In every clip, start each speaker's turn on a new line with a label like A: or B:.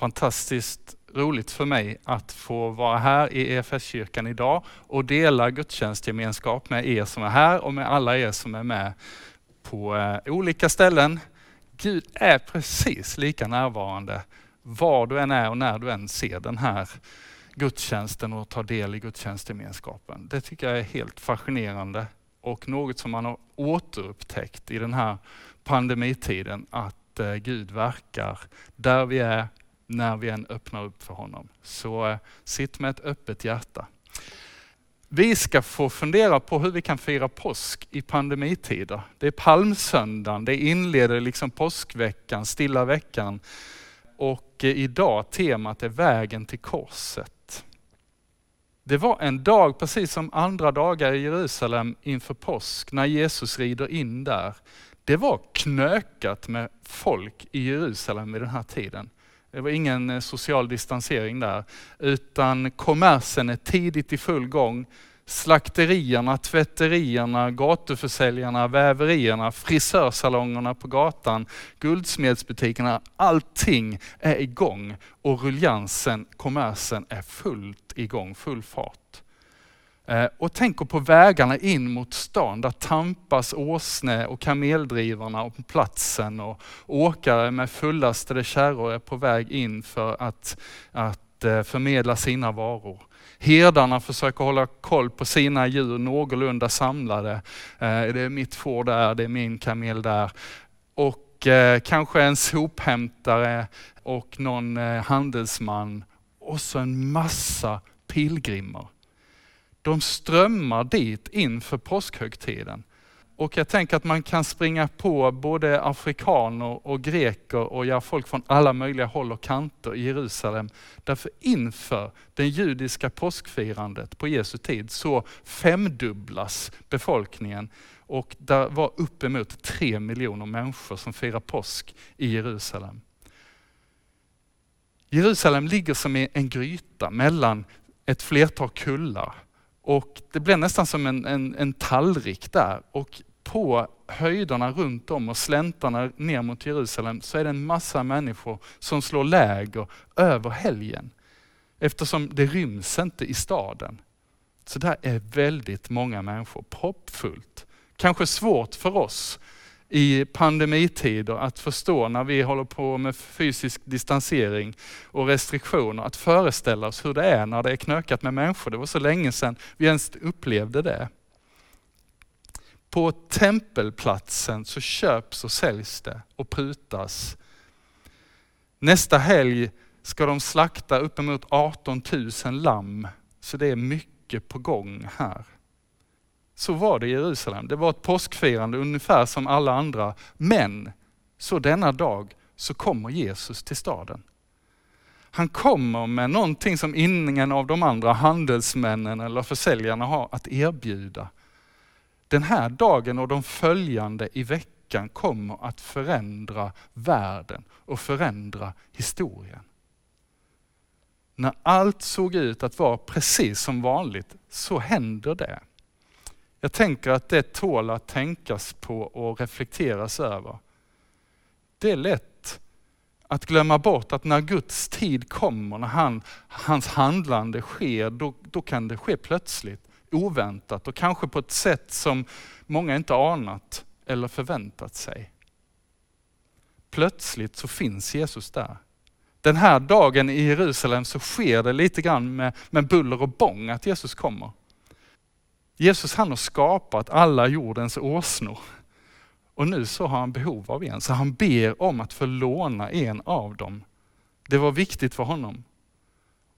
A: fantastiskt roligt för mig att få vara här i EFS-kyrkan idag och dela gudstjänstgemenskap med er som är här och med alla er som är med på eh, olika ställen. Gud är precis lika närvarande var du än är och när du än ser den här gudstjänsten och tar del i gudstjänstgemenskapen. Det tycker jag är helt fascinerande och något som man har återupptäckt i den här pandemitiden, att eh, Gud verkar där vi är, när vi än öppnar upp för honom. Så eh, sitt med ett öppet hjärta. Vi ska få fundera på hur vi kan fira påsk i pandemitider. Det är palmsöndagen, det inleder liksom påskveckan, stilla veckan. Och eh, idag temat är vägen till korset. Det var en dag, precis som andra dagar i Jerusalem inför påsk, när Jesus rider in där. Det var knökat med folk i Jerusalem vid den här tiden. Det var ingen eh, social distansering där, utan kommersen är tidigt i full gång. Slakterierna, tvätterierna, gatuförsäljarna, väverierna, frisörsalongerna på gatan, guldsmedsbutikerna, allting är igång och ruljansen, kommersen är fullt igång, full fart. Eh, och tänk på vägarna in mot stan, där tampas åsne och kameldrivarna om platsen och åkare med fullastade kärror är på väg in för att, att eh, förmedla sina varor. Herdarna försöker hålla koll på sina djur någorlunda samlade. Eh, det är mitt får där, det är min kamel där. Och kanske en sophämtare och någon handelsman och så en massa pilgrimer de strömmar dit inför påskhögtiden. Och jag tänker att man kan springa på både afrikaner och greker och ja, folk från alla möjliga håll och kanter i Jerusalem. Därför inför det judiska påskfirandet på Jesu tid så femdubblas befolkningen och det var uppemot tre miljoner människor som firar påsk i Jerusalem. Jerusalem ligger som en gryta mellan ett flertal kullar och det blir nästan som en, en, en tallrik där. Och på höjderna runt om och släntarna ner mot Jerusalem så är det en massa människor som slår läger över helgen. Eftersom det ryms inte i staden. Så där är väldigt många människor, proppfullt. Kanske svårt för oss i pandemitider att förstå när vi håller på med fysisk distansering och restriktioner, att föreställa oss hur det är när det är knökat med människor. Det var så länge sedan vi ens upplevde det. På tempelplatsen så köps och säljs det och prutas. Nästa helg ska de slakta uppemot 18 000 lamm, så det är mycket på gång här. Så var det i Jerusalem. Det var ett påskfirande ungefär som alla andra. Men så denna dag så kommer Jesus till staden. Han kommer med någonting som ingen av de andra handelsmännen eller försäljarna har att erbjuda. Den här dagen och de följande i veckan kommer att förändra världen och förändra historien. När allt såg ut att vara precis som vanligt så händer det. Jag tänker att det tål att tänkas på och reflekteras över. Det är lätt att glömma bort att när Guds tid kommer, när han, hans handlande sker, då, då kan det ske plötsligt, oväntat och kanske på ett sätt som många inte anat eller förväntat sig. Plötsligt så finns Jesus där. Den här dagen i Jerusalem så sker det lite grann med, med buller och bång att Jesus kommer. Jesus han har skapat alla jordens åsnor. Och nu så har han behov av en, så han ber om att få låna en av dem. Det var viktigt för honom.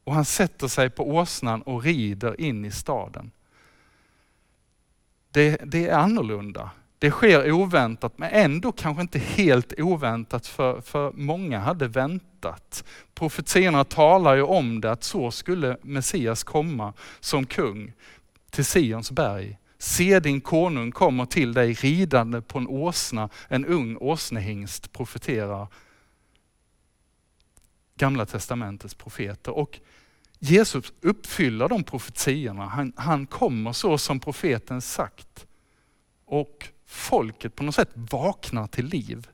A: Och han sätter sig på åsnan och rider in i staden. Det, det är annorlunda. Det sker oväntat, men ändå kanske inte helt oväntat för, för många hade väntat. Profetierna talar ju om det, att så skulle Messias komma som kung till Sions berg. Se din konung kommer till dig ridande på en åsna, en ung åsnehingst profeterar Gamla testamentets profeter. Och Jesus uppfyller de profetiorna. Han, han kommer så som profeten sagt. Och folket på något sätt vaknar till liv.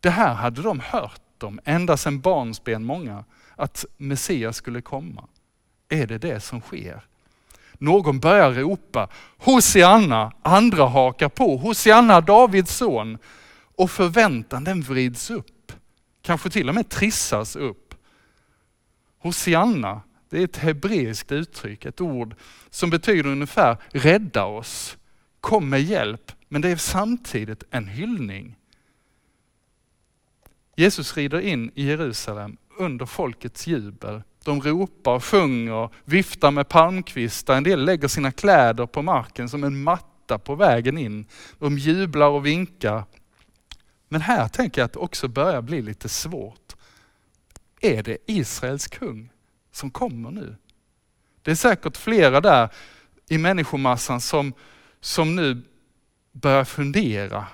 A: Det här hade de hört om ända sedan barnsben många, att Messias skulle komma. Är det det som sker? Någon börjar ropa Hosianna, andra hakar på Hosianna, Davids son. Och förväntan den vrids upp, kanske till och med trissas upp. Hosianna, det är ett hebreiskt uttryck, ett ord som betyder ungefär rädda oss, kom med hjälp, men det är samtidigt en hyllning. Jesus rider in i Jerusalem under folkets jubel. De ropar, sjunger, viftar med palmkvistar. En del lägger sina kläder på marken som en matta på vägen in. De jublar och vinkar. Men här tänker jag att det också börjar bli lite svårt. Är det Israels kung som kommer nu? Det är säkert flera där i människomassan som, som nu börjar fundera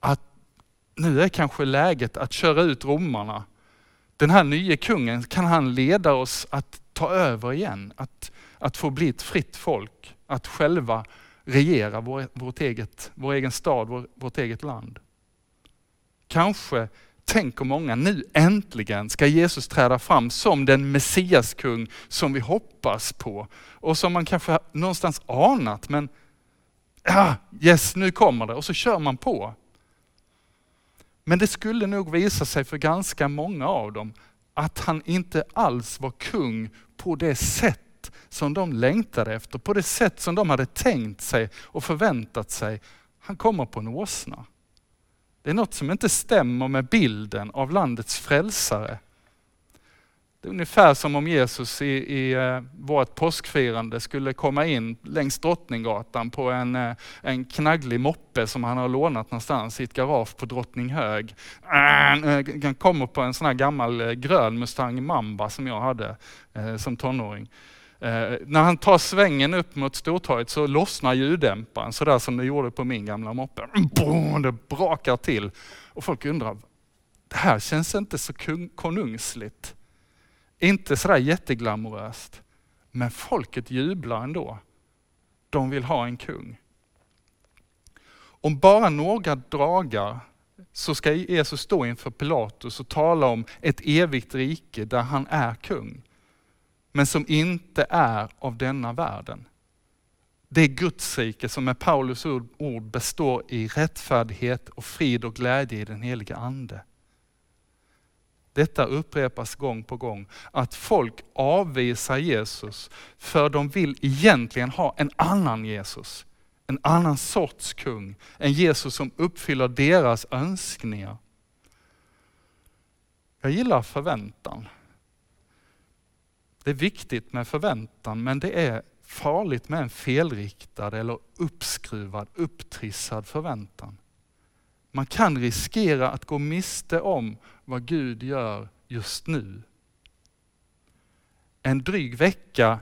A: att nu är kanske läget att köra ut romarna. Den här nye kungen, kan han leda oss att ta över igen? Att, att få bli ett fritt folk, att själva regera vår, vårt eget, vår egen stad, vår, vårt eget land. Kanske tänker många, nu äntligen ska Jesus träda fram som den messiaskung som vi hoppas på och som man kanske någonstans anat, men ah, yes, nu kommer det och så kör man på. Men det skulle nog visa sig för ganska många av dem att han inte alls var kung på det sätt som de längtade efter, på det sätt som de hade tänkt sig och förväntat sig. Han kommer på en åsna. Det är något som inte stämmer med bilden av landets frälsare. Det är ungefär som om Jesus i, i eh, vårt påskfirande skulle komma in längs Drottninggatan på en, eh, en knagglig moppe som han har lånat någonstans i ett garage på Drottninghög. Äh, eh, han kommer på en sån här gammal grön Mustang Mamba som jag hade som tonåring. När han tar svängen upp mot Stortorget så lossnar ljuddämparen sådär som det gjorde på min gamla moppe. Det brakar till. Och folk undrar, det här känns inte så konungsligt. Inte sådär jätteglamoröst. Men folket jublar ändå. De vill ha en kung. Om bara några dagar så ska Jesus stå inför Pilatus och tala om ett evigt rike där han är kung men som inte är av denna världen. Det Gudsrike som med Paulus ord består i rättfärdighet och frid och glädje i den heliga Ande. Detta upprepas gång på gång, att folk avvisar Jesus för de vill egentligen ha en annan Jesus. En annan sorts kung, en Jesus som uppfyller deras önskningar. Jag gillar förväntan. Det är viktigt med förväntan men det är farligt med en felriktad eller uppskruvad, upptrissad förväntan. Man kan riskera att gå miste om vad Gud gör just nu. En dryg vecka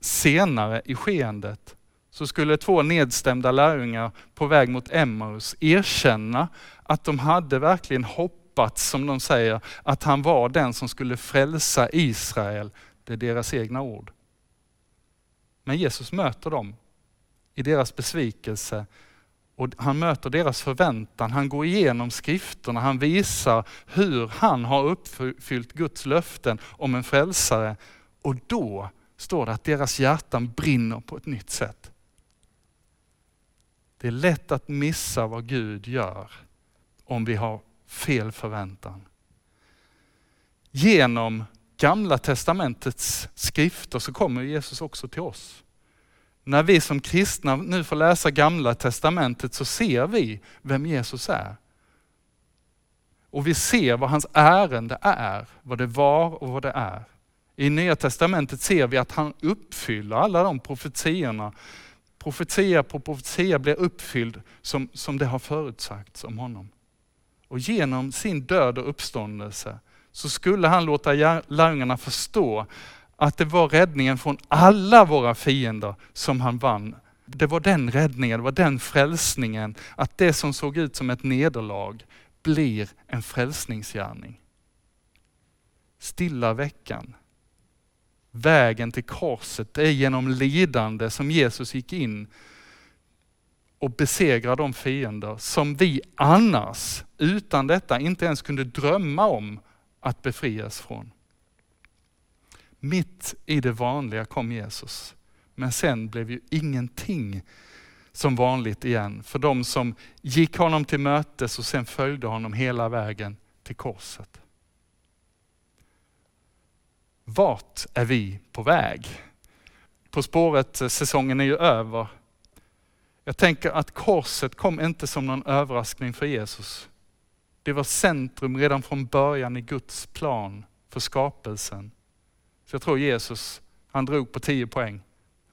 A: senare i skeendet så skulle två nedstämda lärjungar på väg mot Emmaus erkänna att de hade verkligen hoppats, som de säger, att han var den som skulle frälsa Israel det är deras egna ord. Men Jesus möter dem i deras besvikelse och han möter deras förväntan. Han går igenom skrifterna, han visar hur han har uppfyllt Guds löften om en frälsare. Och då står det att deras hjärtan brinner på ett nytt sätt. Det är lätt att missa vad Gud gör om vi har fel förväntan. Genom gamla testamentets skrifter så kommer Jesus också till oss. När vi som kristna nu får läsa gamla testamentet så ser vi vem Jesus är. Och vi ser vad hans ärende är, vad det var och vad det är. I nya testamentet ser vi att han uppfyller alla de profetiorna. Profetia på profetia blir uppfylld som, som det har förutsagts om honom. Och genom sin död och uppståndelse så skulle han låta lärjungarna förstå att det var räddningen från alla våra fiender som han vann. Det var den räddningen, det var den frälsningen, att det som såg ut som ett nederlag blir en frälsningsgärning. Stilla veckan. Vägen till korset, det är genom lidande som Jesus gick in och besegrade de fiender som vi annars, utan detta, inte ens kunde drömma om att befrias från. Mitt i det vanliga kom Jesus, men sen blev ju ingenting som vanligt igen för de som gick honom till mötes och sen följde honom hela vägen till korset. Vart är vi på väg? På spåret-säsongen eh, är ju över. Jag tänker att korset kom inte som någon överraskning för Jesus. Det var centrum redan från början i Guds plan för skapelsen. Så jag tror Jesus, han drog på 10 poäng.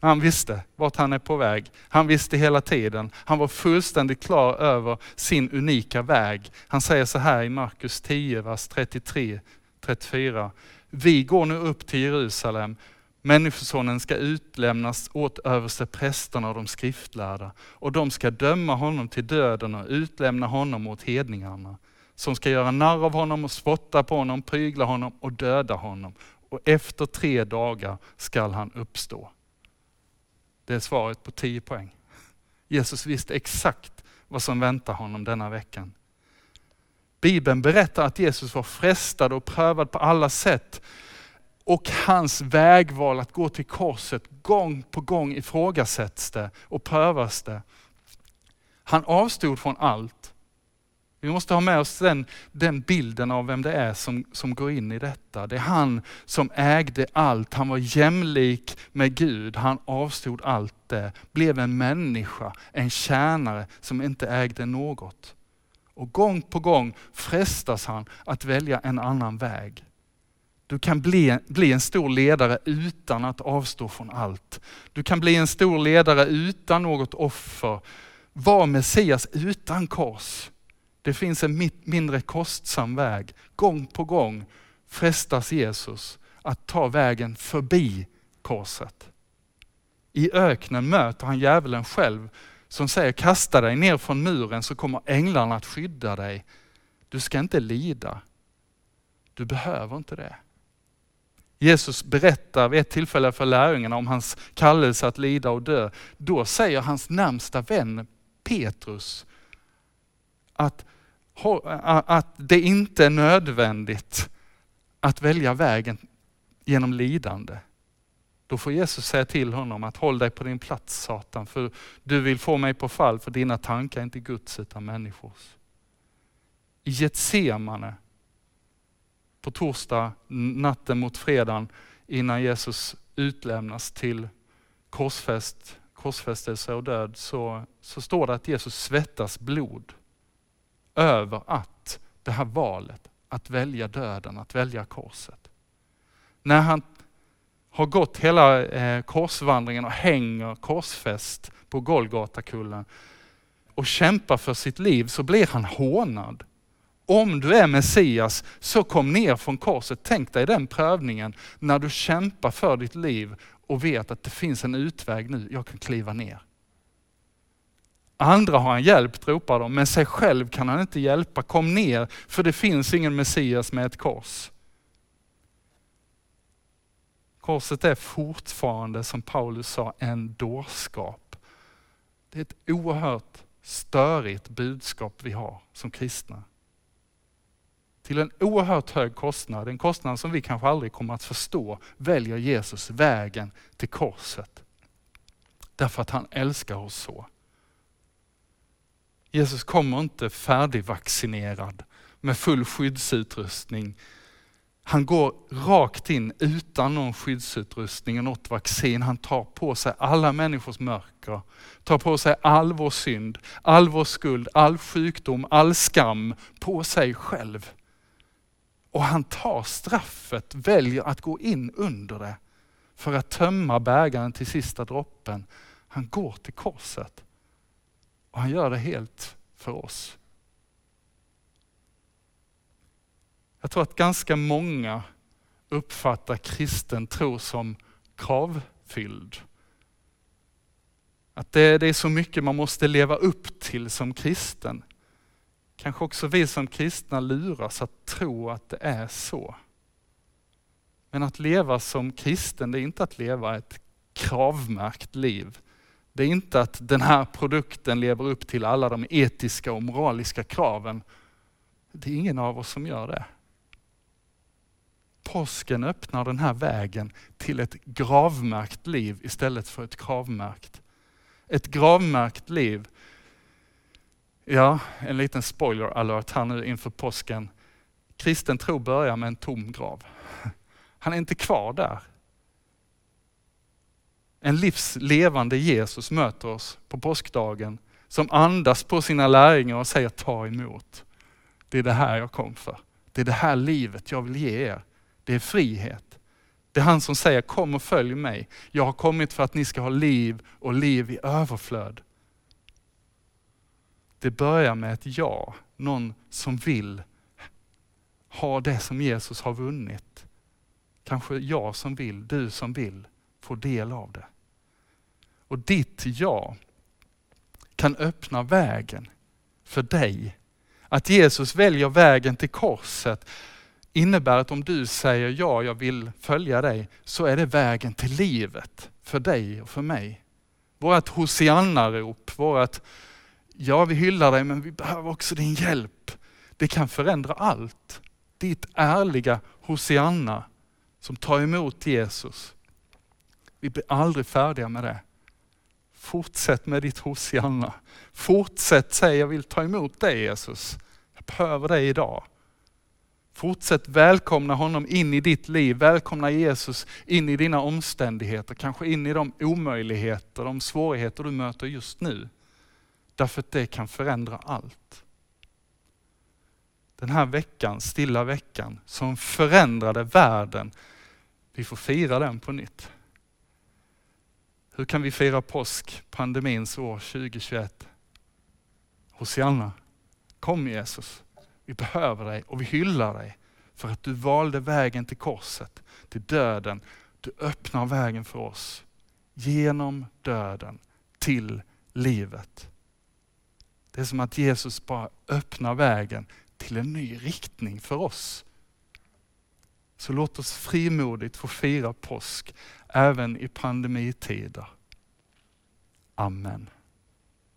A: Han visste vart han är på väg. Han visste hela tiden. Han var fullständigt klar över sin unika väg. Han säger så här i Markus 10, vers 33, 34. Vi går nu upp till Jerusalem. Människosonen ska utlämnas åt översteprästerna och de skriftlärda och de ska döma honom till döden och utlämna honom åt hedningarna som ska göra narr av honom och spotta på honom, prygla honom och döda honom. Och efter tre dagar skall han uppstå. Det är svaret på 10 poäng. Jesus visste exakt vad som väntar honom denna veckan. Bibeln berättar att Jesus var frestad och prövad på alla sätt. Och hans vägval att gå till korset gång på gång ifrågasätts det och prövas det. Han avstod från allt vi måste ha med oss den, den bilden av vem det är som, som går in i detta. Det är han som ägde allt. Han var jämlik med Gud. Han avstod allt det. Blev en människa, en tjänare som inte ägde något. Och gång på gång frestas han att välja en annan väg. Du kan bli, bli en stor ledare utan att avstå från allt. Du kan bli en stor ledare utan något offer. Var Messias utan kors. Det finns en mindre kostsam väg. Gång på gång frestas Jesus att ta vägen förbi korset. I öknen möter han djävulen själv som säger kasta dig ner från muren så kommer änglarna att skydda dig. Du ska inte lida. Du behöver inte det. Jesus berättar vid ett tillfälle för lärjungarna om hans kallelse att lida och dö. Då säger hans närmsta vän Petrus att att det inte är nödvändigt att välja vägen genom lidande. Då får Jesus säga till honom att håll dig på din plats Satan, för du vill få mig på fall, för dina tankar är inte Guds utan människors. I Getsemane, på torsdag, natten mot fredagen, innan Jesus utlämnas till korsfäst, korsfästelse och död, så, så står det att Jesus svettas blod över att det här valet, att välja döden, att välja korset. När han har gått hela eh, korsvandringen och hänger korsfäst på Golgatakullen och kämpar för sitt liv så blir han hånad. Om du är Messias så kom ner från korset. Tänk dig den prövningen när du kämpar för ditt liv och vet att det finns en utväg nu, jag kan kliva ner. Andra har han hjälpt, ropar de, men sig själv kan han inte hjälpa. Kom ner, för det finns ingen Messias med ett kors. Korset är fortfarande, som Paulus sa, en dårskap. Det är ett oerhört störigt budskap vi har som kristna. Till en oerhört hög kostnad, en kostnad som vi kanske aldrig kommer att förstå, väljer Jesus vägen till korset. Därför att han älskar oss så. Jesus kommer inte färdigvaccinerad med full skyddsutrustning. Han går rakt in utan någon skyddsutrustning och något vaccin. Han tar på sig alla människors mörker, tar på sig all vår synd, all vår skuld, all sjukdom, all skam på sig själv. Och han tar straffet, väljer att gå in under det för att tömma bägaren till sista droppen. Han går till korset. Och han gör det helt för oss. Jag tror att ganska många uppfattar kristen tro som kravfylld. Att det, det är så mycket man måste leva upp till som kristen. Kanske också vi som kristna luras att tro att det är så. Men att leva som kristen, det är inte att leva ett kravmärkt liv. Det är inte att den här produkten lever upp till alla de etiska och moraliska kraven. Det är ingen av oss som gör det. påsken öppnar den här vägen till ett gravmärkt liv istället för ett kravmärkt. Ett gravmärkt liv. Ja, en liten spoiler alert här nu inför påsken. Kristen tro börjar med en tom grav. Han är inte kvar där. En livslevande Jesus möter oss på påskdagen som andas på sina lärjungar och säger ta emot. Det är det här jag kom för. Det är det här livet jag vill ge er. Det är frihet. Det är han som säger kom och följ mig. Jag har kommit för att ni ska ha liv och liv i överflöd. Det börjar med ett ja, någon som vill ha det som Jesus har vunnit. Kanske jag som vill, du som vill få del av det. Och ditt ja kan öppna vägen för dig. Att Jesus väljer vägen till korset innebär att om du säger ja, jag vill följa dig, så är det vägen till livet för dig och för mig. Vårat Hosianna-rop, vårat ja vi hyllar dig men vi behöver också din hjälp. Det kan förändra allt. Ditt ärliga Hosianna som tar emot Jesus. Vi blir aldrig färdiga med det. Fortsätt med ditt Hosianna. Fortsätt säga, jag vill ta emot dig Jesus. Jag behöver dig idag. Fortsätt välkomna honom in i ditt liv. Välkomna Jesus in i dina omständigheter, kanske in i de omöjligheter, de svårigheter du möter just nu. Därför att det kan förändra allt. Den här veckan, stilla veckan, som förändrade världen, vi får fira den på nytt. Hur kan vi fira påsk pandemins år 2021? Hosianna, kom Jesus. Vi behöver dig och vi hyllar dig för att du valde vägen till korset, till döden. Du öppnar vägen för oss genom döden till livet. Det är som att Jesus bara öppnar vägen till en ny riktning för oss. Så låt oss frimodigt få fira påsk även i pandemitider. Amen.